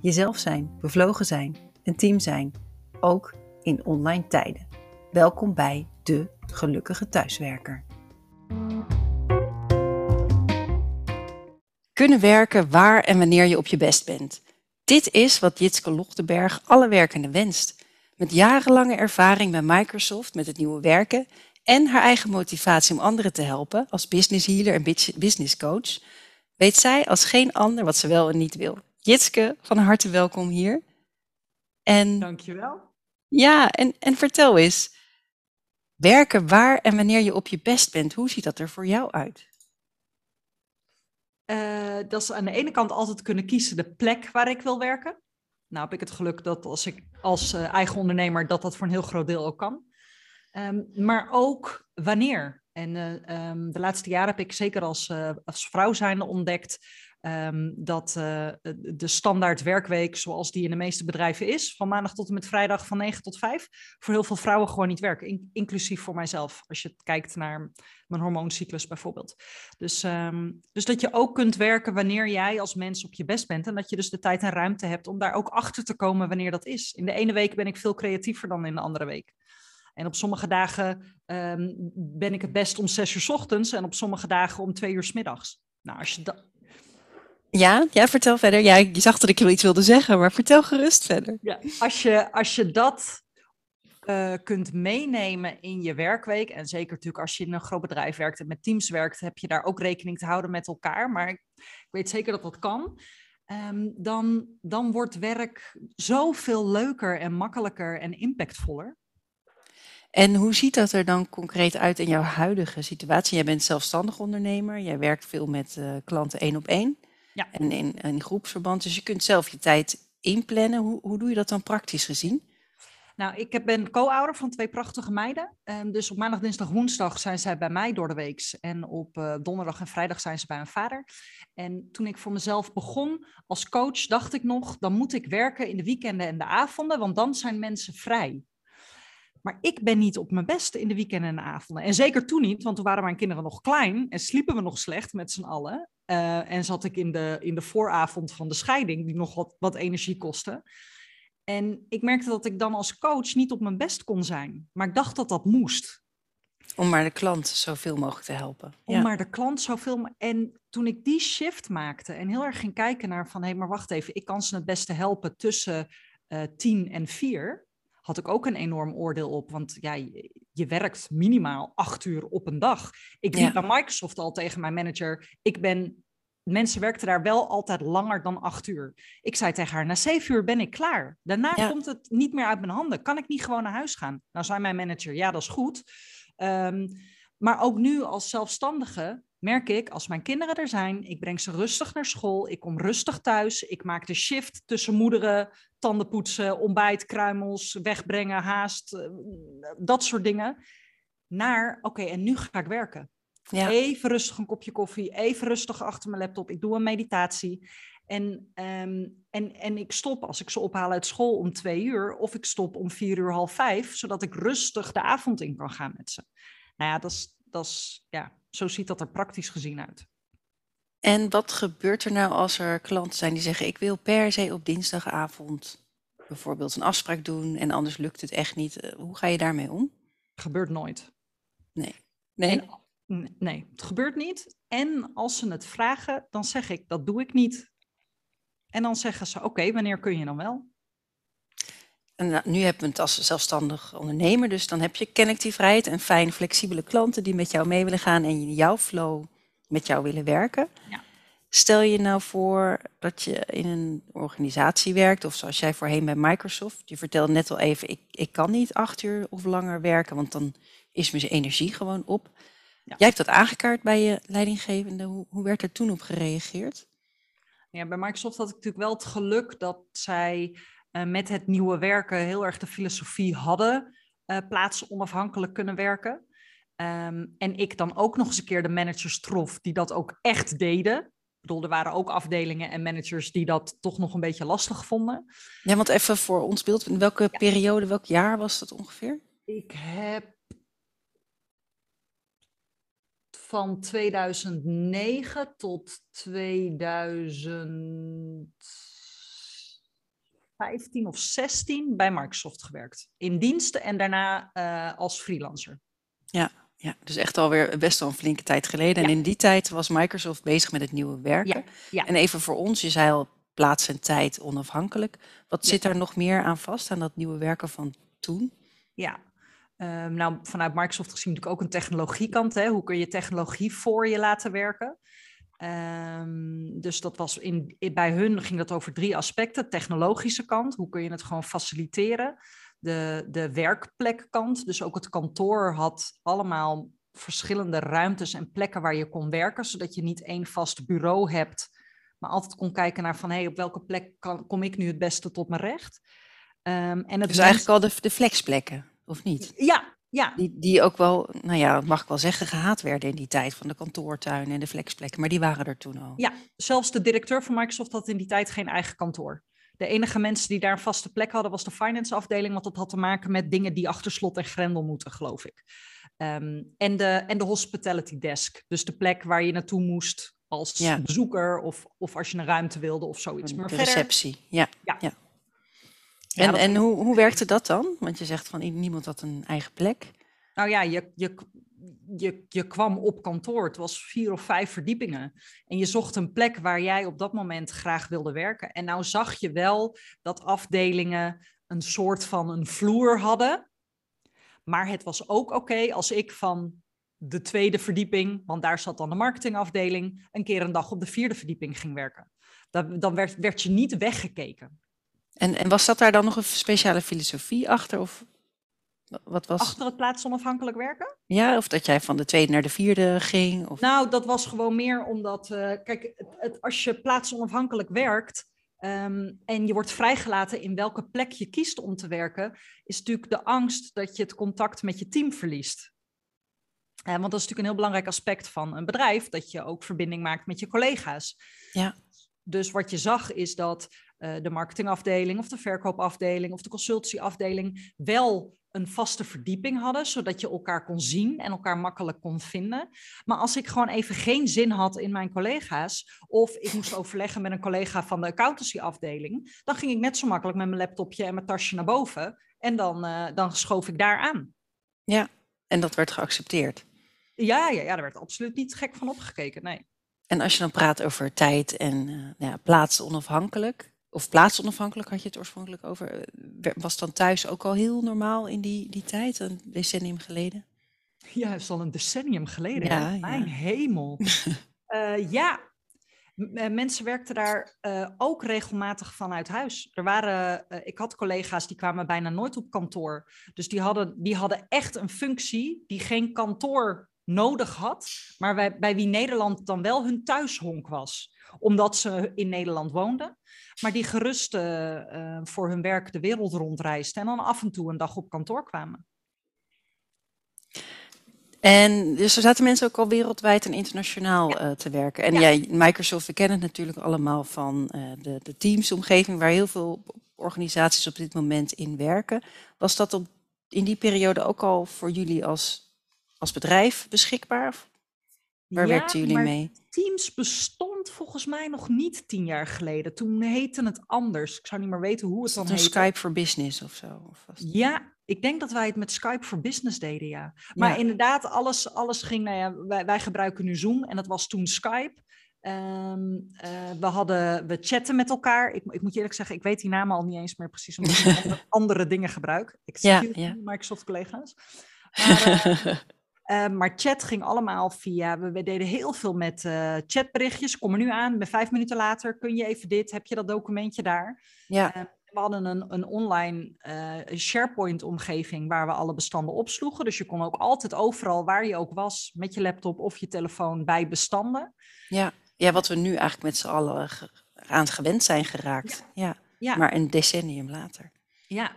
Jezelf zijn, bevlogen zijn, een team zijn, ook in online tijden. Welkom bij de gelukkige thuiswerker. Kunnen werken waar en wanneer je op je best bent. Dit is wat Jitske Lochtenberg alle werkenden wenst. Met jarenlange ervaring bij Microsoft met het nieuwe werken en haar eigen motivatie om anderen te helpen als business healer en business coach, weet zij als geen ander wat ze wel en niet wil. Jitske, van harte welkom hier. En, Dankjewel. Ja, en, en vertel eens, werken waar en wanneer je op je best bent, hoe ziet dat er voor jou uit? Uh, dat is aan de ene kant altijd kunnen kiezen de plek waar ik wil werken. Nou heb ik het geluk dat als ik als uh, eigen ondernemer dat dat voor een heel groot deel ook kan. Um, maar ook wanneer. En uh, um, de laatste jaren heb ik zeker als, als vrouw zijnde ontdekt Um, dat uh, de standaard werkweek, zoals die in de meeste bedrijven is, van maandag tot en met vrijdag van 9 tot 5, voor heel veel vrouwen gewoon niet werken. In, inclusief voor mijzelf, als je kijkt naar mijn hormooncyclus bijvoorbeeld. Dus, um, dus dat je ook kunt werken wanneer jij als mens op je best bent. En dat je dus de tijd en ruimte hebt om daar ook achter te komen wanneer dat is. In de ene week ben ik veel creatiever dan in de andere week. En op sommige dagen um, ben ik het best om zes uur s ochtends en op sommige dagen om twee uur middags. Nou, als je dat ja, ja, vertel verder. Ja, je zag dat ik wel iets wilde zeggen, maar vertel gerust verder. Ja, als, je, als je dat uh, kunt meenemen in je werkweek, en zeker natuurlijk als je in een groot bedrijf werkt en met teams werkt, heb je daar ook rekening te houden met elkaar. Maar ik, ik weet zeker dat dat kan. Um, dan, dan wordt werk zoveel leuker en makkelijker en impactvoller. En hoe ziet dat er dan concreet uit in jouw huidige situatie? Jij bent zelfstandig ondernemer, jij werkt veel met uh, klanten één op één. Ja. En in, in groepsverband. Dus je kunt zelf je tijd inplannen. Hoe, hoe doe je dat dan praktisch gezien? Nou, ik ben co-ouder van twee prachtige meiden. Um, dus op maandag, dinsdag, woensdag zijn zij bij mij door de week. En op uh, donderdag en vrijdag zijn ze bij mijn vader. En toen ik voor mezelf begon als coach, dacht ik nog, dan moet ik werken in de weekenden en de avonden, want dan zijn mensen vrij. Maar ik ben niet op mijn beste in de weekenden en de avonden. En zeker toen niet, want toen waren mijn kinderen nog klein en sliepen we nog slecht met z'n allen. Uh, en zat ik in de, in de vooravond van de scheiding, die nog wat, wat energie kostte. En ik merkte dat ik dan als coach niet op mijn best kon zijn. Maar ik dacht dat dat moest. Om maar de klant zoveel mogelijk te helpen. Om maar de klant zoveel En toen ik die shift maakte en heel erg ging kijken naar van... hé, hey, maar wacht even, ik kan ze het beste helpen tussen uh, tien en vier had ik ook een enorm oordeel op. Want ja, je, werkt minimaal acht uur op een dag. Ik liep bij Microsoft al tegen mijn manager. Ik ben. Mensen werkten daar wel altijd langer dan acht uur. Ik zei tegen haar: na zeven uur ben ik klaar. Daarna komt het niet meer uit mijn handen. Kan ik niet gewoon naar huis gaan? Nou, zei mijn manager: ja, dat is goed. Um, maar ook nu als zelfstandige merk ik, als mijn kinderen er zijn, ik breng ze rustig naar school, ik kom rustig thuis, ik maak de shift tussen moederen, tandenpoetsen, ontbijt, kruimels, wegbrengen, haast, eh, dat soort dingen, naar, oké, en nu ga ik werken. Ja. Even rustig een kopje koffie, even rustig achter mijn laptop, ik doe een meditatie. En, um, en, en ik stop als ik ze ophaal uit school om twee uur, of ik stop om vier uur, half vijf, zodat ik rustig de avond in kan gaan met ze. Nou ja, dat is, dat ja, zo ziet dat er praktisch gezien uit. En wat gebeurt er nou als er klanten zijn die zeggen: Ik wil per se op dinsdagavond bijvoorbeeld een afspraak doen en anders lukt het echt niet? Eh, hoe ga je daarmee om? Gebeurt nooit. Nee. Nee. nee, het gebeurt niet. En als ze het vragen, dan zeg ik: Dat doe ik niet. En dan zeggen ze: Oké, wanneer kun je dan wel? En nou, nu hebben we het als zelfstandig ondernemer, dus dan heb je kennelijk die vrijheid en fijn flexibele klanten die met jou mee willen gaan en in jouw flow met jou willen werken. Ja. Stel je nou voor dat je in een organisatie werkt, of zoals jij voorheen bij Microsoft. Je vertelde net al even, ik, ik kan niet acht uur of langer werken, want dan is mijn energie gewoon op. Ja. Jij hebt dat aangekaart bij je leidinggevende. Hoe, hoe werd er toen op gereageerd? Ja, bij Microsoft had ik natuurlijk wel het geluk dat zij met het nieuwe werken heel erg de filosofie hadden uh, plaatsen onafhankelijk kunnen werken. Um, en ik dan ook nog eens een keer de managers trof die dat ook echt deden. Ik bedoel, er waren ook afdelingen en managers die dat toch nog een beetje lastig vonden. Ja, want even voor ons beeld, in welke ja. periode, welk jaar was dat ongeveer? Ik heb van 2009 tot 2015 of 16 bij Microsoft gewerkt. In diensten en daarna uh, als freelancer. Ja, ja, dus echt alweer best wel een flinke tijd geleden. Ja. En in die tijd was Microsoft bezig met het nieuwe werken. Ja, ja. En even voor ons, je zei al plaats en tijd onafhankelijk. Wat zit daar nog meer aan vast, aan dat nieuwe werken van toen? Ja, Um, nou, vanuit Microsoft gezien natuurlijk ook een technologiekant. Hè? Hoe kun je technologie voor je laten werken? Um, dus dat was in, bij hun ging dat over drie aspecten. Technologische kant, hoe kun je het gewoon faciliteren? De, de werkplekkant, dus ook het kantoor had allemaal verschillende ruimtes en plekken waar je kon werken, zodat je niet één vast bureau hebt, maar altijd kon kijken naar van hé, hey, op welke plek kan, kom ik nu het beste tot mijn recht? Um, en het dus eigenlijk al de, de flexplekken of niet? Ja, ja. Die, die ook wel, nou ja, mag ik wel zeggen, gehaat werden in die tijd van de kantoortuin en de flexplekken. Maar die waren er toen al. Ja, zelfs de directeur van Microsoft had in die tijd geen eigen kantoor. De enige mensen die daar een vaste plek hadden was de finance afdeling, want dat had te maken met dingen die achter slot en grendel moeten, geloof ik. Um, en, de, en de hospitality desk, dus de plek waar je naartoe moest als ja. bezoeker of, of als je een ruimte wilde of zoiets. Maar de receptie, ja. ja. ja. En, en hoe, hoe werkte dat dan? Want je zegt van niemand had een eigen plek. Nou ja, je, je, je, je kwam op kantoor. Het was vier of vijf verdiepingen. En je zocht een plek waar jij op dat moment graag wilde werken. En nou zag je wel dat afdelingen een soort van een vloer hadden. Maar het was ook oké als ik van de tweede verdieping, want daar zat dan de marketingafdeling, een keer een dag op de vierde verdieping ging werken. Dan, dan werd, werd je niet weggekeken. En, en was dat daar dan nog een speciale filosofie achter? Of wat was... Achter het plaatsonafhankelijk werken? Ja, of dat jij van de tweede naar de vierde ging? Of... Nou, dat was gewoon meer omdat, uh, kijk, het, het, als je plaatsonafhankelijk werkt um, en je wordt vrijgelaten in welke plek je kiest om te werken, is natuurlijk de angst dat je het contact met je team verliest. Uh, want dat is natuurlijk een heel belangrijk aspect van een bedrijf, dat je ook verbinding maakt met je collega's. Ja. Dus wat je zag is dat uh, de marketingafdeling of de verkoopafdeling of de consultieafdeling wel een vaste verdieping hadden, zodat je elkaar kon zien en elkaar makkelijk kon vinden. Maar als ik gewoon even geen zin had in mijn collega's, of ik moest overleggen met een collega van de accountancyafdeling, dan ging ik net zo makkelijk met mijn laptopje en mijn tasje naar boven en dan, uh, dan schoof ik daar aan. Ja, en dat werd geaccepteerd. Ja, ja, ja, daar werd absoluut niet gek van opgekeken, nee. En als je dan praat over tijd en uh, ja, plaats onafhankelijk, of plaatsonafhankelijk had je het oorspronkelijk over. Eh, was dan thuis ook al heel normaal in die, die tijd, een decennium geleden? Ja, het is al een decennium geleden. Ja, Mijn hemel. uh, ja, eh, mensen werkten daar uh, ook regelmatig vanuit huis. Er waren, uh, ik had collega's die kwamen bijna nooit op kantoor. Dus die hadden, die hadden echt een functie die geen kantoor nodig had, maar bij, bij wie Nederland dan wel hun thuishonk was. Omdat ze in Nederland woonden maar die gerust uh, voor hun werk de wereld rondreisden en dan af en toe een dag op kantoor kwamen. En dus er zaten mensen ook al wereldwijd en internationaal ja. uh, te werken. En ja. jij, Microsoft, we kennen het natuurlijk allemaal van uh, de, de Teams-omgeving, waar heel veel organisaties op dit moment in werken. Was dat op, in die periode ook al voor jullie als, als bedrijf beschikbaar? Waar ja, werkten jullie mee? Teams bestond volgens mij nog niet tien jaar geleden. Toen heette het anders. Ik zou niet meer weten hoe het dan heette. Skype for Business of zo? Of ja, ik denk dat wij het met Skype for Business deden, ja. Maar ja. inderdaad, alles, alles ging... Nou ja, wij, wij gebruiken nu Zoom en dat was toen Skype. Um, uh, we, hadden, we chatten met elkaar. Ik, ik, moet je eerlijk zeggen, ik weet die namen al niet eens meer precies, omdat ik andere, andere dingen gebruik. Ik zie ja, ja. Microsoft-collega's. Maar, uh, Uh, maar chat ging allemaal via. We, we deden heel veel met uh, chatberichtjes. Kom er nu aan. Met vijf minuten later kun je even dit. Heb je dat documentje daar? Ja. Uh, we hadden een, een online SharePoint-omgeving waar we alle bestanden opsloegen. Dus je kon ook altijd overal, waar je ook was, met je laptop of je telefoon bij bestanden. Ja, ja wat we nu eigenlijk met z'n allen aan gewend zijn geraakt. Ja. ja. Maar een decennium later. Ja,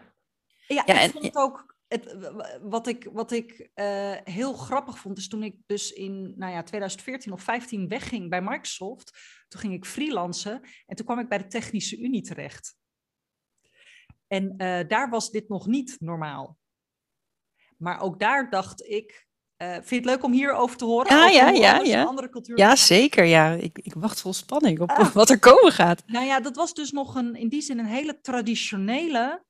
ja, ja ik vond het ook. Het, wat ik, wat ik uh, heel grappig vond, is toen ik dus in nou ja, 2014 of 15 wegging bij Microsoft. Toen ging ik freelancen en toen kwam ik bij de Technische Unie terecht. En uh, daar was dit nog niet normaal. Maar ook daar dacht ik, uh, vind je het leuk om hierover te horen? Ja, ja, ja. Ja. Andere cultuur ja, zeker. Ja. Ik, ik wacht vol spanning op ah. wat er komen gaat. Nou ja, dat was dus nog een, in die zin een hele traditionele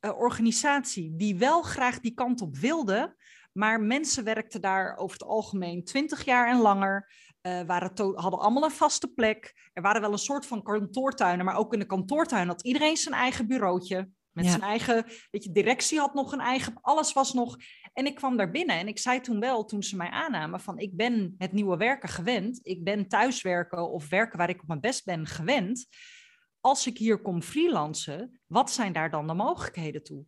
organisatie die wel graag die kant op wilde. Maar mensen werkten daar over het algemeen twintig jaar en langer. Uh, waren hadden allemaal een vaste plek. Er waren wel een soort van kantoortuinen, maar ook in de kantoortuin had iedereen zijn eigen bureautje. Met zijn eigen, weet je, directie had nog een eigen, alles was nog. En ik kwam daar binnen en ik zei toen wel, toen ze mij aannamen, van ik ben het nieuwe werken gewend. Ik ben thuiswerken of werken waar ik op mijn best ben gewend. Als ik hier kom freelancen, wat zijn daar dan de mogelijkheden toe?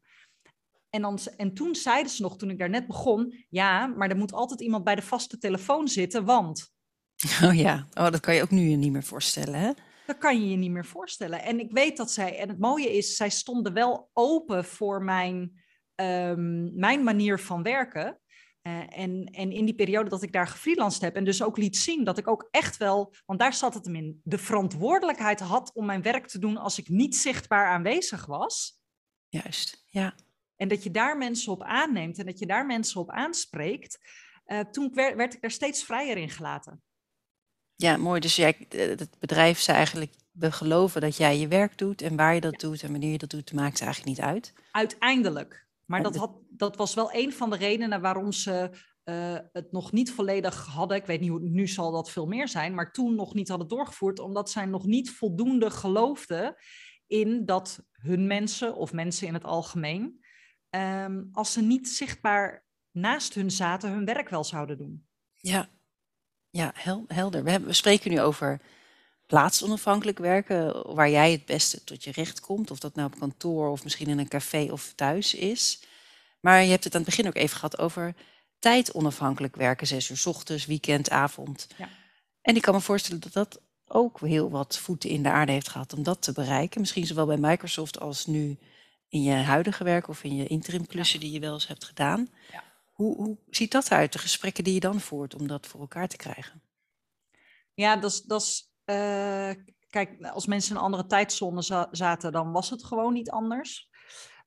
En, dan, en toen zeiden ze nog, toen ik daar net begon, ja, maar er moet altijd iemand bij de vaste telefoon zitten, want. Oh ja, oh, dat kan je ook nu niet meer voorstellen, hè? Dat kan je je niet meer voorstellen. En ik weet dat zij, en het mooie is, zij stonden wel open voor mijn, um, mijn manier van werken. Uh, en, en in die periode dat ik daar gefreelanced heb en dus ook liet zien dat ik ook echt wel, want daar zat het hem in, de verantwoordelijkheid had om mijn werk te doen als ik niet zichtbaar aanwezig was. Juist, ja. En dat je daar mensen op aanneemt en dat je daar mensen op aanspreekt. Uh, toen werd, werd ik er steeds vrijer in gelaten. Ja, mooi. Dus jij, het bedrijf zei eigenlijk, we geloven dat jij je werk doet en waar je dat doet en wanneer je dat doet, maakt het eigenlijk niet uit. Uiteindelijk. Maar dat, had, dat was wel een van de redenen waarom ze uh, het nog niet volledig hadden. Ik weet niet hoe, nu zal dat veel meer zijn, maar toen nog niet hadden doorgevoerd, omdat zij nog niet voldoende geloofden in dat hun mensen of mensen in het algemeen, um, als ze niet zichtbaar naast hun zaten, hun werk wel zouden doen. Ja, ja, helder. We, hebben, we spreken nu over plaatsonafhankelijk werken, waar jij het beste tot je recht komt. Of dat nou op kantoor of misschien in een café of thuis is. Maar je hebt het aan het begin ook even gehad over tijdonafhankelijk werken. Zes uur s ochtends, weekend, avond. Ja. En ik kan me voorstellen dat dat ook heel wat voeten in de aarde heeft gehad om dat te bereiken. Misschien zowel bij Microsoft als nu in je huidige werk of in je interim klussen die je wel eens hebt gedaan. Ja. Hoe, hoe ziet dat uit, de gesprekken die je dan voert om dat voor elkaar te krijgen? Ja, dat is, dat is uh, kijk, als mensen in een andere tijdzone zaten, dan was het gewoon niet anders.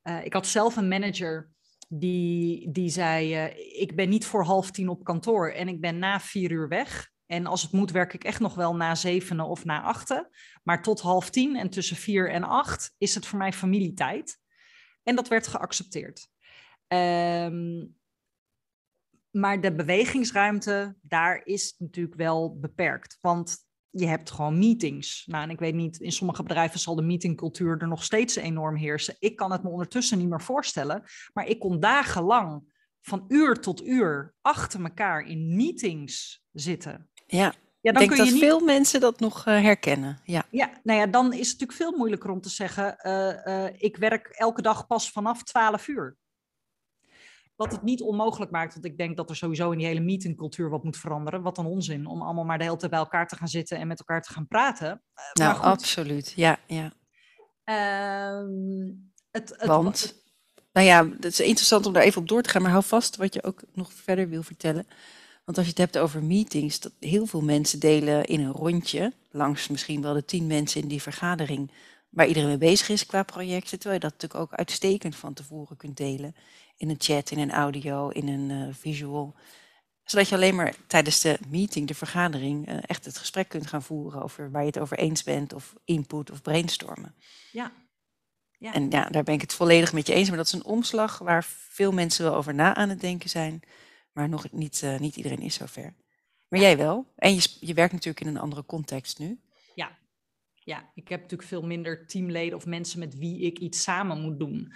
Uh, ik had zelf een manager die, die zei: uh, Ik ben niet voor half tien op kantoor en ik ben na vier uur weg. En als het moet, werk ik echt nog wel na zevenen of na achten. Maar tot half tien en tussen vier en acht is het voor mij familietijd. En dat werd geaccepteerd. Um, maar de bewegingsruimte, daar is natuurlijk wel beperkt. Want je hebt gewoon meetings. Nou, en ik weet niet, in sommige bedrijven zal de meetingcultuur er nog steeds enorm heersen. Ik kan het me ondertussen niet meer voorstellen. Maar ik kon dagenlang van uur tot uur achter elkaar in meetings zitten. Ja, ja, dan ik denk kun je dat niet... veel mensen dat nog uh, herkennen. Ja. ja, nou ja, dan is het natuurlijk veel moeilijker om te zeggen: uh, uh, ik werk elke dag pas vanaf 12 uur. Wat het niet onmogelijk maakt, want ik denk dat er sowieso in die hele meetingcultuur wat moet veranderen. Wat een onzin om allemaal maar de hele tijd bij elkaar te gaan zitten en met elkaar te gaan praten. Nou, absoluut. Ja, ja. Uh, het, het, want, nou ja, het is interessant om daar even op door te gaan, maar hou vast wat je ook nog verder wil vertellen. Want als je het hebt over meetings, dat heel veel mensen delen in een rondje, langs misschien wel de tien mensen in die vergadering, waar iedereen mee bezig is qua projecten, terwijl je dat natuurlijk ook uitstekend van tevoren kunt delen in een chat, in een audio, in een uh, visual. Zodat je alleen maar tijdens de meeting, de vergadering, uh, echt het gesprek kunt gaan voeren over waar je het over eens bent, of input of brainstormen. Ja. ja. En ja, daar ben ik het volledig met je eens. Maar dat is een omslag waar veel mensen wel over na aan het denken zijn. Maar nog niet, uh, niet iedereen is zover. Maar jij wel. En je, je werkt natuurlijk in een andere context nu. Ja. ja, ik heb natuurlijk veel minder teamleden of mensen met wie ik iets samen moet doen.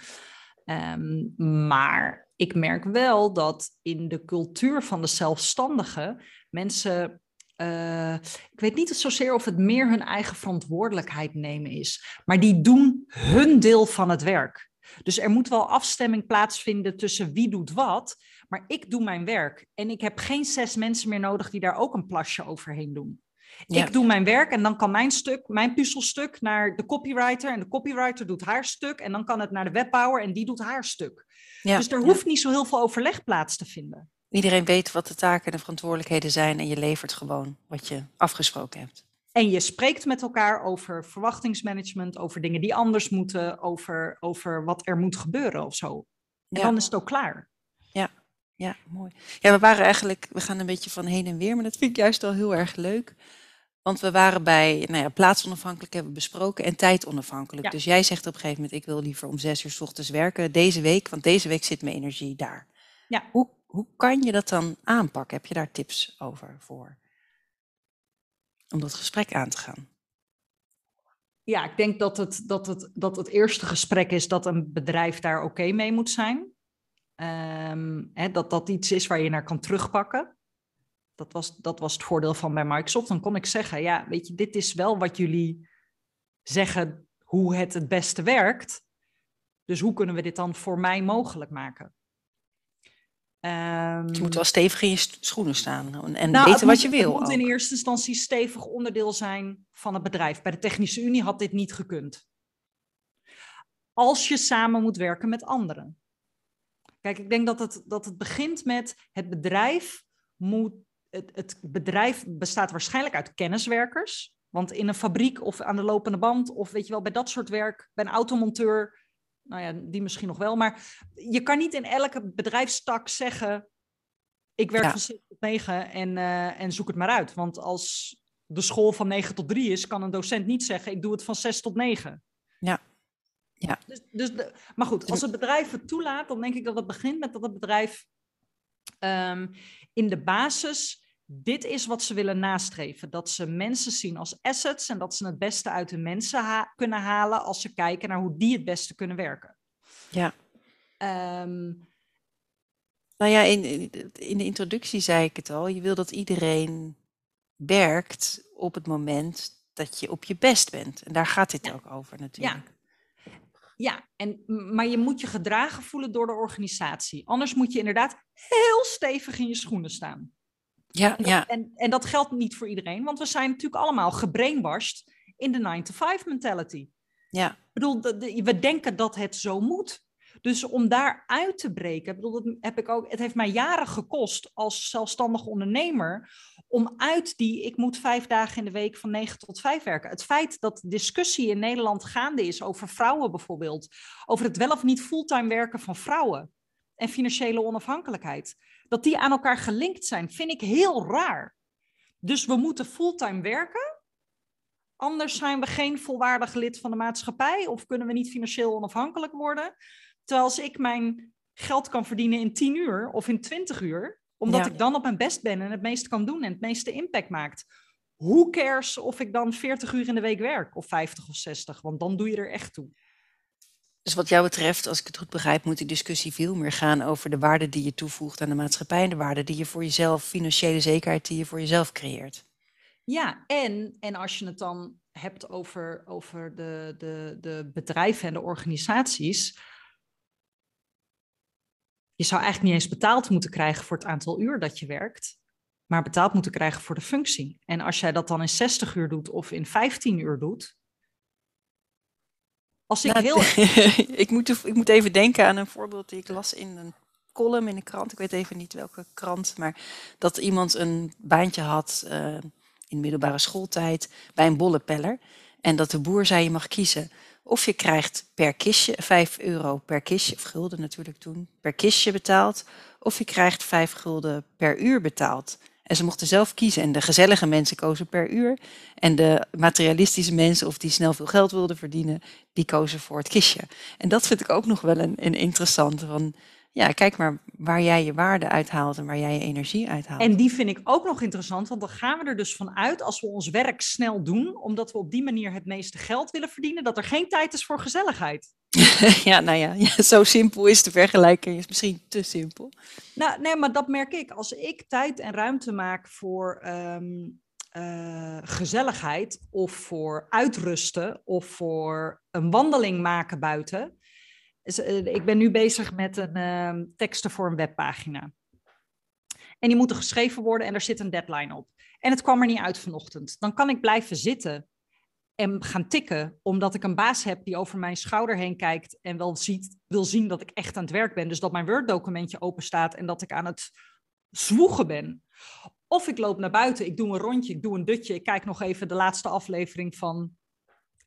Um, maar ik merk wel dat in de cultuur van de zelfstandigen mensen. Uh, ik weet niet zozeer of het meer hun eigen verantwoordelijkheid nemen is, maar die doen hun deel van het werk. Dus er moet wel afstemming plaatsvinden tussen wie doet wat, maar ik doe mijn werk en ik heb geen zes mensen meer nodig die daar ook een plasje overheen doen. Ik doe mijn werk en dan kan mijn stuk, mijn puzzelstuk naar de copywriter. En de copywriter doet haar stuk. En dan kan het naar de webbouwer en die doet haar stuk. Ja. Dus er hoeft niet zo heel veel overleg plaats te vinden. Iedereen weet wat de taken en de verantwoordelijkheden zijn en je levert gewoon wat je afgesproken hebt. En je spreekt met elkaar over verwachtingsmanagement, over dingen die anders moeten, over, over wat er moet gebeuren of zo. En dan is het ook klaar. Ja, ja, mooi. Ja, we waren eigenlijk, we gaan een beetje van heen en weer, maar dat vind ik juist wel heel erg leuk. Want we waren bij nou ja, plaatsonafhankelijk hebben we besproken en tijdonafhankelijk. Dus jij zegt op een gegeven moment, ik wil liever om zes uur s ochtends werken deze week, want deze week zit mijn energie daar. Ja. Hoe, hoe kan je dat dan aanpakken? Heb je daar tips over voor? Om dat gesprek aan te gaan. Ja, ik denk dat het, dat het, dat het eerste gesprek is dat een bedrijf daar oké mee moet zijn. Ehm, hè, dat dat iets is waar je naar kan terugpakken. Dat was, dat was het voordeel van bij Microsoft. Dan kon ik zeggen, ja, weet je, dit is wel wat jullie zeggen hoe het het beste werkt. Dus hoe kunnen we dit dan voor mij mogelijk maken? Um, je moet wel stevig in je schoenen staan en nou, weten wat je wil. Het moet in eerste instantie stevig onderdeel zijn van het bedrijf. Bij de Technische Unie had dit niet gekund. Als je samen moet werken met anderen. Kijk, ik denk dat het, dat het begint met het bedrijf moet. Het, het bedrijf bestaat waarschijnlijk uit kenniswerkers. Want in een fabriek of aan de lopende band, of weet je wel, bij dat soort werk, bij een automonteur, nou ja, die misschien nog wel. Maar je kan niet in elke bedrijfstak zeggen: ik werk van 6 tot 9 en, uh, en zoek het maar uit. Want als de school van 9 tot 3 is, kan een docent niet zeggen: ik doe het van 6 tot 9. Ja. Ja. Dus, dus de, maar goed, als het bedrijf het toelaat, dan denk ik dat het begint met dat het bedrijf um, in de basis dit is wat ze willen nastreven. Dat ze mensen zien als assets en dat ze het beste uit de mensen kunnen halen als ze kijken naar hoe die het beste kunnen werken. Ja. Um, nou ja, in, in de introductie zei ik het al. Je wil dat iedereen werkt op het moment dat je op je best bent. En daar gaat dit ook over natuurlijk. Ja. Ja, en, maar je moet je gedragen voelen door de organisatie. Anders moet je inderdaad heel stevig in je schoenen staan. Ja, en, ja. En, en dat geldt niet voor iedereen, want we zijn natuurlijk allemaal gebrainwashed in de 9-to-5 mentality. Ja. Ik bedoel, we denken dat het zo moet. Dus om daar uit te breken, bedoel, dat heb ik ook, het heeft mij jaren gekost als zelfstandig ondernemer om uit die, ik moet vijf dagen in de week van 9 tot 5 werken. Het feit dat discussie in Nederland gaande is over vrouwen bijvoorbeeld, over het wel of niet fulltime werken van vrouwen en financiële onafhankelijkheid dat die aan elkaar gelinkt zijn, vind ik heel raar. Dus we moeten fulltime werken. Anders zijn we geen volwaardig lid van de maatschappij of kunnen we niet financieel onafhankelijk worden. Terwijl als ik mijn geld kan verdienen in 10 uur of in 20 uur, omdat ik dan op mijn best ben en het meeste kan doen en het meeste impact maakt. Hoe cares of ik dan 40 uur in de week werk of 50 of 60, want dan doe je er echt toe. Dus wat jou betreft, als ik het goed begrijp, moet die discussie veel meer gaan over de waarde die je toevoegt aan de maatschappij en de waarde die je voor jezelf, financiële zekerheid die je voor jezelf creëert. Ja, en, en als je het dan hebt over, over de, de, de bedrijven en de organisaties. Je zou eigenlijk niet eens betaald moeten krijgen voor het aantal uur dat je werkt, maar betaald moeten krijgen voor de functie. En als jij dat dan in 60 uur doet of in 15 uur doet, als ik nou, heel... ik, moet, ik moet even denken aan een voorbeeld die ik las in een column in een krant. Ik weet even niet welke krant, maar dat iemand een baantje had uh, in middelbare schooltijd bij een bollepeller. En dat de boer zei, je mag kiezen of je krijgt per kistje 5 euro per kistje, of gulden natuurlijk toen, per kistje betaald. Of je krijgt 5 gulden per uur betaald. En ze mochten zelf kiezen. En de gezellige mensen kozen per uur. En de materialistische mensen, of die snel veel geld wilden verdienen, die kozen voor het kistje. En dat vind ik ook nog wel een, een interessante. Van, ja, kijk maar waar jij je waarde uithaalt en waar jij je energie uithaalt. En die vind ik ook nog interessant, want dan gaan we er dus van uit als we ons werk snel doen, omdat we op die manier het meeste geld willen verdienen, dat er geen tijd is voor gezelligheid. ja, nou ja, ja, zo simpel is de vergelijking, is misschien te simpel. Nou, nee, maar dat merk ik. Als ik tijd en ruimte maak voor ehm, eh, gezelligheid of voor uitrusten of voor een wandeling maken buiten. Eh, ik ben nu bezig met een uh, teksten voor een webpagina. En die moeten geschreven worden en er zit een deadline op. en het kwam er niet uit vanochtend. Dan kan ik blijven zitten en gaan tikken, omdat ik een baas heb die over mijn schouder heen kijkt en wel ziet, wil zien dat ik echt aan het werk ben. Dus dat mijn Word-documentje open staat en dat ik aan het zwoegen ben. Of ik loop naar buiten, ik doe een rondje, ik doe een dutje, ik kijk nog even de laatste aflevering van.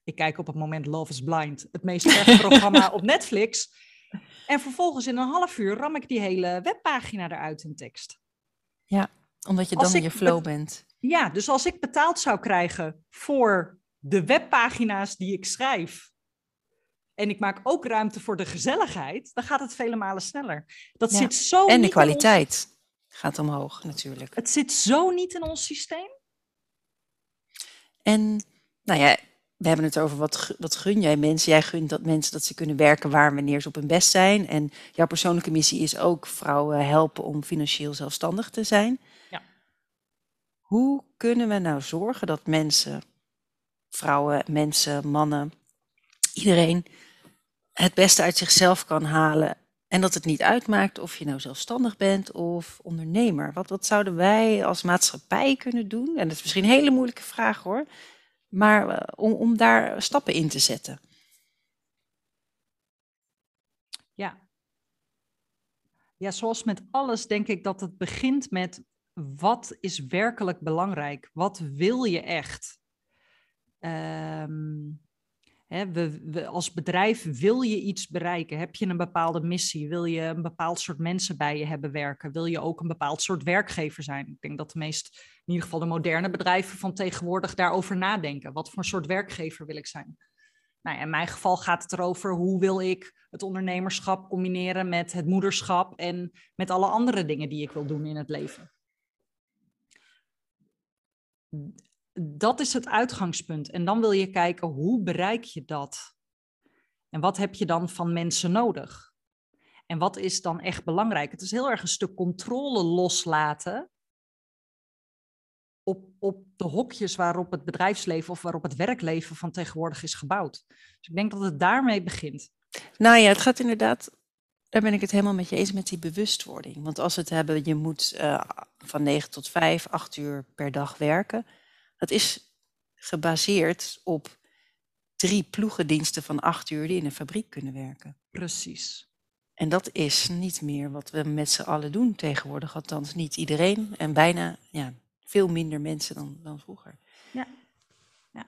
Ik kijk op het moment Love is Blind, het meest programma op Netflix. En vervolgens in een half uur ram ik die hele webpagina eruit in tekst. Ja, omdat je dan in je flow bent. Ja, dus als ik betaald zou krijgen voor de webpagina's die ik schrijf. En ik maak ook ruimte voor de gezelligheid, dan gaat het vele malen sneller. Dat zit zo. En de kwaliteit gaat omhoog, natuurlijk. Het zit zo niet in ons systeem. En nou ja, we hebben het over wat, wat gun jij mensen. Jij gunt dat mensen dat ze kunnen werken waar wanneer ze op hun best zijn. En jouw persoonlijke missie is ook vrouwen helpen om financieel zelfstandig te zijn. Ja. Hoe kunnen we nou zorgen dat mensen, vrouwen, mensen, mannen, iedereen het beste uit zichzelf kan halen en dat het niet uitmaakt of je nou zelfstandig bent of ondernemer. Wat, wat zouden wij als maatschappij kunnen doen? En dat is misschien een hele moeilijke vraag hoor. Maar eh, om, daar stappen in te zetten. Ja. Ja, zoals met alles denk ik dat het begint met wat is werkelijk belangrijk? Wat wil je echt? Um, we, als bedrijf wil je iets bereiken. Heb je een bepaalde missie? Wil je een bepaald soort mensen bij je hebben werken? Wil je ook een bepaald soort werkgever zijn? Ik denk dat de meest, in ieder geval de moderne bedrijven van tegenwoordig daarover nadenken. Wat voor soort werkgever wil ik zijn? Nou, in mijn geval gaat het erover hoe wil ik het ondernemerschap combineren met het moederschap en met alle andere dingen die ik wil doen in het leven dat is het uitgangspunt. En dan wil je kijken, hoe bereik je dat? En wat heb je dan van mensen nodig? En wat is dan echt belangrijk? Het is heel erg een stuk controle loslaten op, op de hokjes waarop het bedrijfsleven of waarop het werkleven van tegenwoordig is gebouwd. Dus ik denk dat het daarmee begint. Nou ja, het gaat inderdaad, daar ben ik het helemaal met je eens met die bewustwording. Want als we het hebben, je moet uh, van 9 tot 5, 8 uur per dag werken dat is gebaseerd op drie ploegendiensten van acht uur die in een fabriek kunnen werken. Precies. En dat is niet meer wat we met z'n allen doen tegenwoordig. Althans, niet iedereen en bijna ja, veel minder mensen dan, dan vroeger. Ja. ja.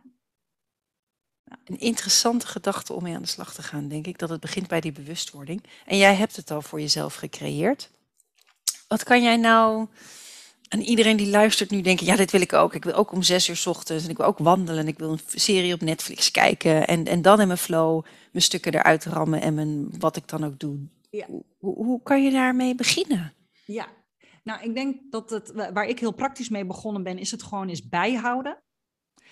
ja. Een interessante gedachte om mee aan de slag te gaan, denk ik. Dat het begint bij die bewustwording. En jij hebt het al voor jezelf gecreëerd. Wat kan jij nou en iedereen die luistert nu denken, ja, dit wil ik ook. Ik wil ook om zes uur s ochtends en ik wil ook wandelen. Ik wil een serie op Netflix kijken en, en dan in mijn flow mijn stukken eruit rammen en mijn, wat ik dan ook doe. Ja. Hoe, hoe kan je daarmee beginnen? Ja, nou, ik denk dat het, waar ik heel praktisch mee begonnen ben, is het gewoon eens bijhouden.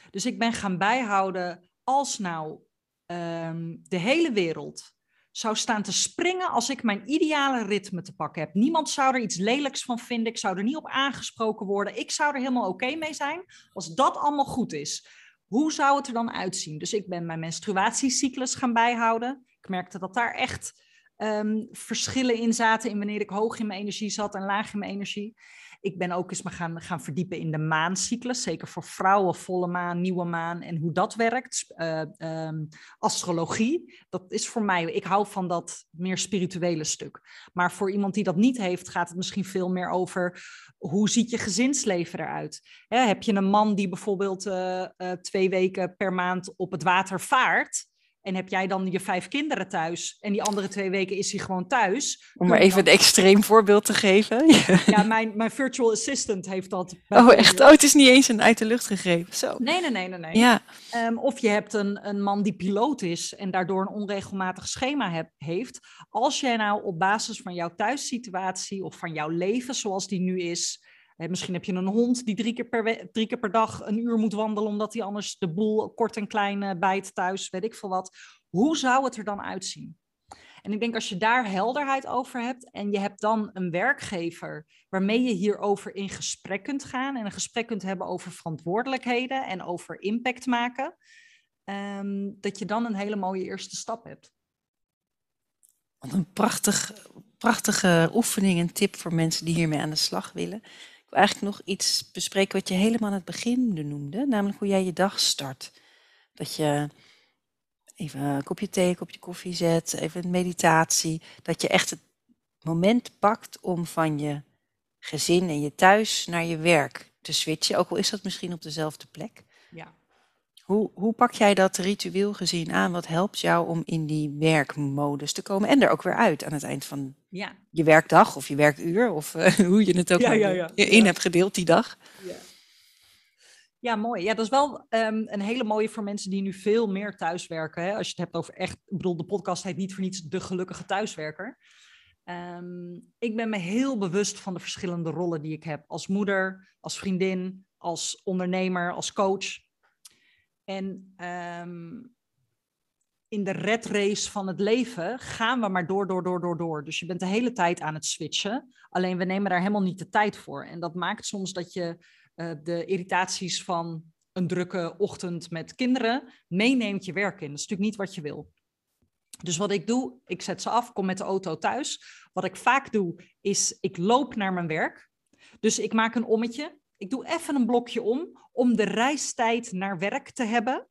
Dus ik ben gaan bijhouden als nou um, de hele wereld zou staan te springen als ik mijn ideale ritme te pakken heb. Niemand zou er iets lelijks van vinden. Ik zou er niet op aangesproken worden. Ik zou er helemaal oké mee zijn als dat allemaal goed is. Hoe zou het er dan uitzien? Dus ik ben mijn menstruatiecyclus gaan bijhouden. Ik merkte dat daar echt um, verschillen in zaten in wanneer ik hoog in mijn energie zat en laag in mijn energie. Ik ben ook eens me gaan, gaan verdiepen in de maancyclus, zeker voor vrouwen, volle maan, nieuwe maan en hoe dat werkt. Uh, astrologie, dat is voor mij, ik hou van dat meer spirituele stuk. Maar voor iemand die dat niet heeft, gaat het misschien veel meer over hoe ziet je gezinsleven eruit? Hè, heb je een man die bijvoorbeeld uh, uh, twee weken per maand op het water vaart? En heb jij dan je vijf kinderen thuis en die andere twee weken is hij gewoon thuis? Om maar even een extreem voorbeeld te geven. Ja, mijn, mijn virtual assistant heeft dat. Oh, echt? Oh, het is niet eens een uit de lucht gegrepen. Zo. Nee, nee, nee, nee. nee. Ja. Um, of je hebt een, een man die piloot is en daardoor een onregelmatig schema heb, heeft. Als jij nou op basis van jouw thuissituatie of van jouw leven zoals die nu is, misschien heb je een hond die drie keer, per keer per dag een uur moet wandelen, omdat hij anders de boel kort en klein uh, bijt thuis, weet ik veel wat. Hoe zou het er dan uitzien? En ik denk als je daar helderheid over hebt en je hebt dan een werkgever waarmee je hierover in gesprek kunt gaan en een gesprek kunt hebben over verantwoordelijkheden en over impact maken, ehm, dat je dan een hele mooie eerste stap hebt. Wat een prachtig, prachtige oefening en tip voor mensen die hiermee aan de slag willen wil eigenlijk nog iets bespreken wat je helemaal aan het begin noemde, namelijk hoe jij je dag start. Dat je even een kopje thee, een kopje koffie zet, even een meditatie. Dat je echt het moment pakt om van je gezin en je thuis naar je werk te switchen, ook al is dat misschien op dezelfde plek. Hoe, hoe pak jij dat ritueel gezien aan? Wat helpt jou om in die werkmodus te komen en er ook weer uit aan het eind van Ja. je werkdag of je werkuur of eh, hoe je het ook Ja, maar ja, ja. in hebt gedeeld die dag? Ja. Ja, mooi. Ja, dat is wel ehm, een hele mooie voor mensen die nu veel meer thuiswerken. Hè? Als je het hebt over echt, ik bedoel, de podcast heet niet voor niets de gelukkige thuiswerker. Ehm, ik ben me heel bewust van de verschillende rollen die ik heb als moeder, als vriendin, als ondernemer, als coach. En ehm, in de red race van het leven gaan we maar door, door, door, door, door. Dus je bent de hele tijd aan het switchen. Alleen we nemen daar helemaal niet de tijd voor. En dat maakt soms dat je eh, de irritaties van een drukke ochtend met kinderen meeneemt je werk in. Dat is natuurlijk niet wat je wil. Dus wat ik doe, ik zet ze af, kom met de auto thuis. Wat ik vaak doe, is ik loop naar mijn werk. Dus ik maak een ommetje. Ik doe even een blokje om, om de reistijd naar werk te hebben.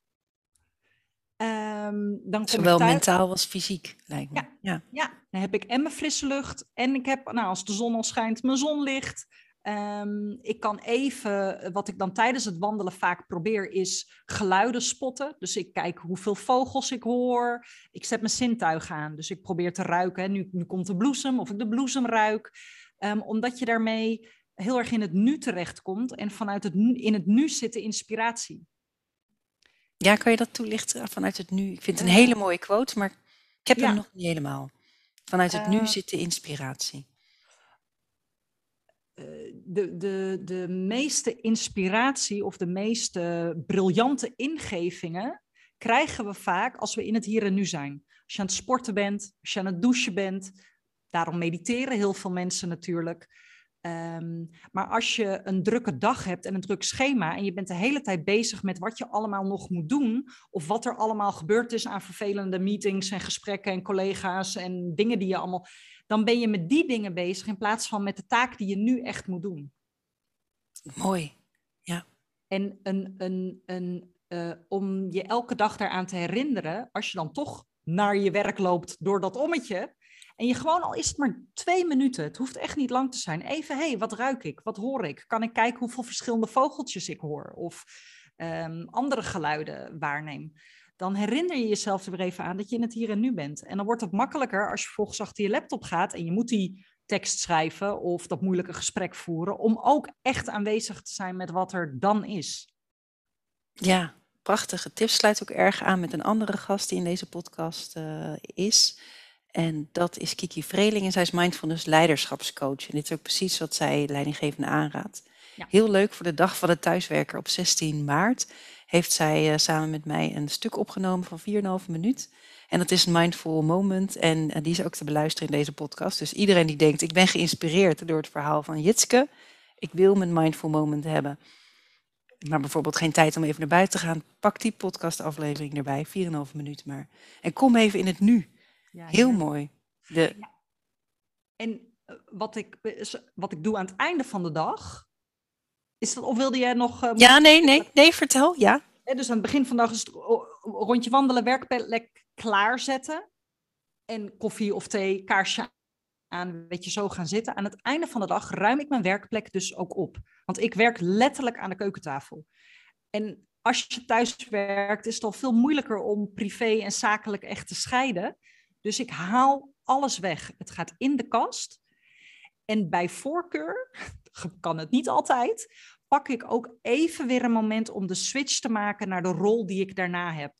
Ehm, dan Zowel mentaal als fysiek, lijkt me. Ja. ja. Ja, dan heb ik en mijn frisse lucht en ik heb, nou, als de zon al schijnt, mijn zonlicht. Ehm, ik kan even, wat ik dan tijdens het wandelen vaak probeer, is geluiden spotten. Dus ik kijk hoeveel vogels ik hoor. Ik zet mijn zintuigen aan. Dus ik probeer te ruiken. Hè. Nu, nu komt de bloesem, of ik de bloesem ruik. Ehm, omdat je daarmee heel erg in het nu terechtkomt. En vanuit het nu, in het nu zit de inspiratie. Ja, kan je dat toelichten vanuit het nu? Ik vind het een hele mooie quote, maar ik heb Ja. hem nog niet helemaal. Vanuit het nu Eh, zit de inspiratie. eh, de, de, de meeste inspiratie of de meeste briljante ingevingen krijgen we vaak als we in het hier en nu zijn. Als je aan het sporten bent, als je aan het douchen bent. Daarom mediteren heel veel mensen natuurlijk. Ehm, maar als je een drukke dag hebt en een druk schema en je bent de hele tijd bezig met wat je allemaal nog moet doen of wat er allemaal gebeurd is aan vervelende meetings en gesprekken en collega's en dingen die je allemaal, dan ben je met die dingen bezig in plaats van met de taak die je nu echt moet doen. Mooi. En een, een, een, eh, om je elke dag daaraan te herinneren, als je dan toch naar je werk loopt door dat ommetje. En je gewoon, al is het maar twee minuten, het hoeft echt niet lang te zijn. Even, hé, hey, wat ruik ik? Wat hoor ik? Kan ik kijken hoeveel verschillende vogeltjes ik hoor? Of ehm, andere geluiden waarneem? Dan herinner je jezelf er weer even aan dat je in het hier en nu bent. En dan wordt het makkelijker als je volgens achter je laptop gaat en je moet die tekst schrijven of dat moeilijke gesprek voeren, om ook echt aanwezig te zijn met wat er dan is. Ja, prachtige tips. Sluit ook erg aan met een andere gast die in deze podcast eh, is. En dat is Kiki Vreeling en zij is mindfulness leiderschapscoach. En dit is ook precies wat zij leidinggevende aanraadt. Ja. Heel leuk voor de dag van de thuiswerker op 16 maart heeft zij eh, samen met mij een stuk opgenomen van 4,5 minuut. En dat is een mindful moment en eh, die is ook te beluisteren in deze podcast. Dus iedereen die denkt, ik ben geïnspireerd door het verhaal van Jitske. Ik wil mijn mindful moment hebben. Maar bijvoorbeeld geen tijd om even naar buiten te gaan. Pak die podcastaflevering erbij, 4,5 minuut maar. En kom even in het nu. Ja, Heel ja. mooi. De, En eh, wat ik, is- wat ik doe aan het einde van de dag, is dat, of wilde jij nog... eh, ja, nee, nee, nee, vertel. Ja. Dus aan het begin van de dag is het ro- rondje wandelen, werkplek klaarzetten. En koffie of thee, kaarsje aan, weet je, zo gaan zitten. Aan het einde van de dag ruim ik mijn werkplek dus ook op. Want ik werk letterlijk aan de keukentafel. En als je thuis werkt, is het al veel moeilijker om privé en zakelijk echt te scheiden. Dus ik haal alles weg. Het gaat in de kast. En bij voorkeur, kan het niet altijd, pak ik ook even weer een moment om de switch te maken naar de rol die ik daarna heb.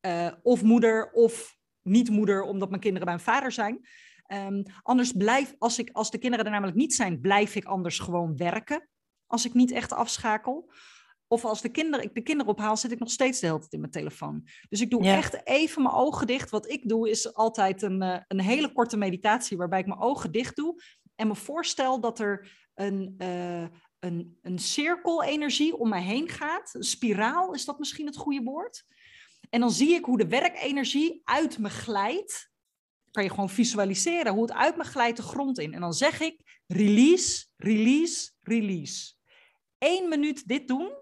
Eh, of moeder of niet moeder, omdat mijn kinderen bij een vader zijn. Ehm, anders blijf, als, ik, als de kinderen er namelijk niet zijn, blijf ik anders gewoon werken. Als ik niet echt afschakel. Of als de kinderen, ik de kinderen ophaal, zit ik nog steeds de hele tijd in mijn telefoon. Dus ik doe Ja. echt even mijn ogen dicht. Wat ik doe is altijd een, eh, een hele korte meditatie waarbij ik mijn ogen dicht doe. En me voorstel dat er een, eh, een, een cirkel energie om mij heen gaat. Een spiraal, is dat misschien het goede woord? En dan zie ik hoe de werkenergie uit me glijdt kan je gewoon visualiseren hoe het uit me glijdt de grond in. En dan zeg ik release, release, release. Eén minuut dit doen.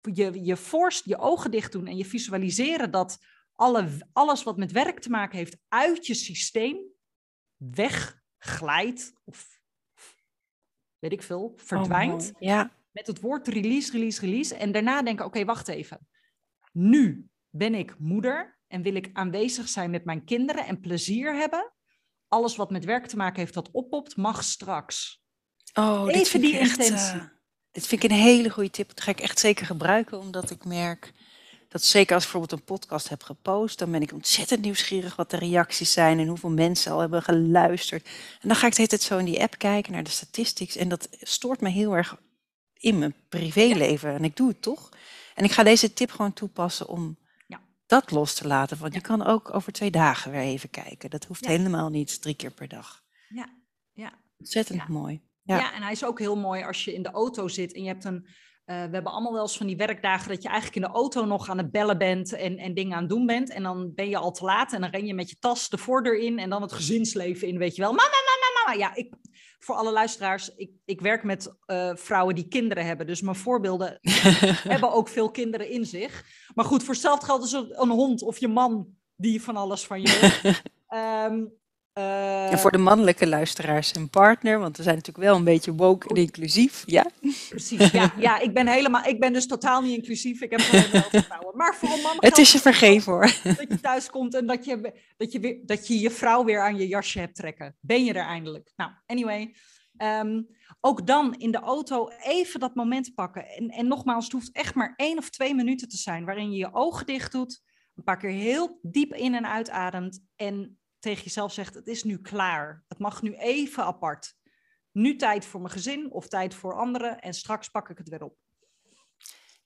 Je, je forst je ogen dicht doen en je visualiseren dat alle, alles wat met werk te maken heeft uit je systeem wegglijdt of weet ik veel, verdwijnt. Oh, ja. Met het woord release, release, release. En daarna denken, oké, wacht even. Nu ben ik moeder en wil ik aanwezig zijn met mijn kinderen en plezier hebben. Alles wat met werk te maken heeft dat oppopt, mag straks. Oh, Even dit vind die ik echt, intentie. Uh, dit vind ik een hele goede tip. Dat ga ik echt zeker gebruiken, omdat ik merk dat zeker als ik bijvoorbeeld een podcast heb gepost, dan ben ik ontzettend nieuwsgierig wat de reacties zijn en hoeveel mensen al hebben geluisterd. En dan ga ik de hele tijd zo in die app kijken naar de statistics en dat stoort me heel erg in mijn privéleven. En ik doe het toch. En ik ga deze tip gewoon toepassen om ja. dat los te laten. Want je kan ook over twee dagen weer even kijken. Dat hoeft helemaal niet drie keer per dag. Ja, ja. Ontzettend mooi. Ja. en hij is ook heel mooi als je in de auto zit en je hebt een uh, we hebben allemaal wel eens van die werkdagen dat je eigenlijk in de auto nog aan het bellen bent en, en dingen aan het doen bent. En dan ben je al te laat en dan ren je met je tas de voordeur in en dan het gezinsleven in, weet je wel. Mama, mama, mama. Ja, ik, voor alle luisteraars, ik, ik werk met uh, vrouwen die kinderen hebben. Dus mijn voorbeelden hebben ook veel kinderen in zich. Maar goed, voor hetzelfde geldt dus een hond of je man die van alles van je um, Uh, en voor de mannelijke luisteraars een partner, want we zijn natuurlijk wel een beetje woke en inclusief, ja? Precies, ja, ja ik ben helemaal, ik ben dus totaal niet inclusief, ik heb gewoon vrouwen. Maar voor een man Het is je vergeven hoor. Dat je thuis komt en dat je, dat, je weer, dat je je vrouw weer aan je jasje hebt trekken. Ben je er eindelijk? Nou, anyway. Um, ook dan in de auto even dat moment pakken. En, en nogmaals, het hoeft echt maar één of twee minuten te zijn, waarin je je ogen dicht doet, een paar keer heel diep in en uitademt en tegen jezelf zegt: Het is nu klaar. Het mag nu even apart. Nu tijd voor mijn gezin of tijd voor anderen en straks pak ik het weer op.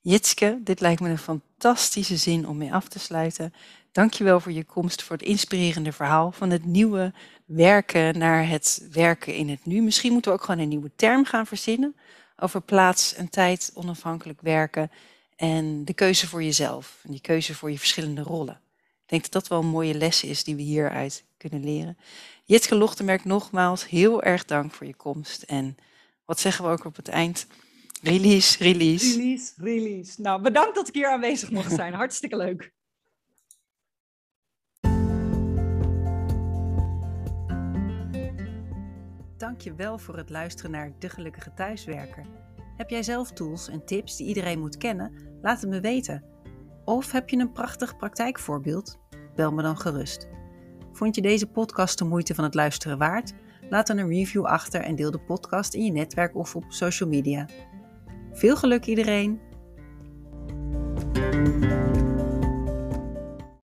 Jitske, dit lijkt me een fantastische zin om mee af te sluiten. Dankjewel voor je komst, voor het inspirerende verhaal van het nieuwe werken naar het werken in het nu. Misschien moeten we ook gewoon een nieuwe term gaan verzinnen over plaats en tijd onafhankelijk werken en de keuze voor jezelf en die keuze voor je verschillende rollen denk dat dat wel een mooie les is die we hieruit kunnen leren. Jitke Lochtenberg, nogmaals heel erg dank voor je komst. En wat zeggen we ook op het eind? Release, release. Release, release. Nou, bedankt dat ik hier aanwezig mocht zijn. Hartstikke leuk. Dank je wel voor het luisteren naar De Gelukkige Thuiswerker. Heb jij zelf tools en tips die iedereen moet kennen? Laat het me weten. Of heb je een prachtig praktijkvoorbeeld? Bel me dan gerust. Vond je deze podcast de moeite van het luisteren waard? Laat dan een review achter en deel de podcast in je netwerk of op social media. Veel geluk iedereen!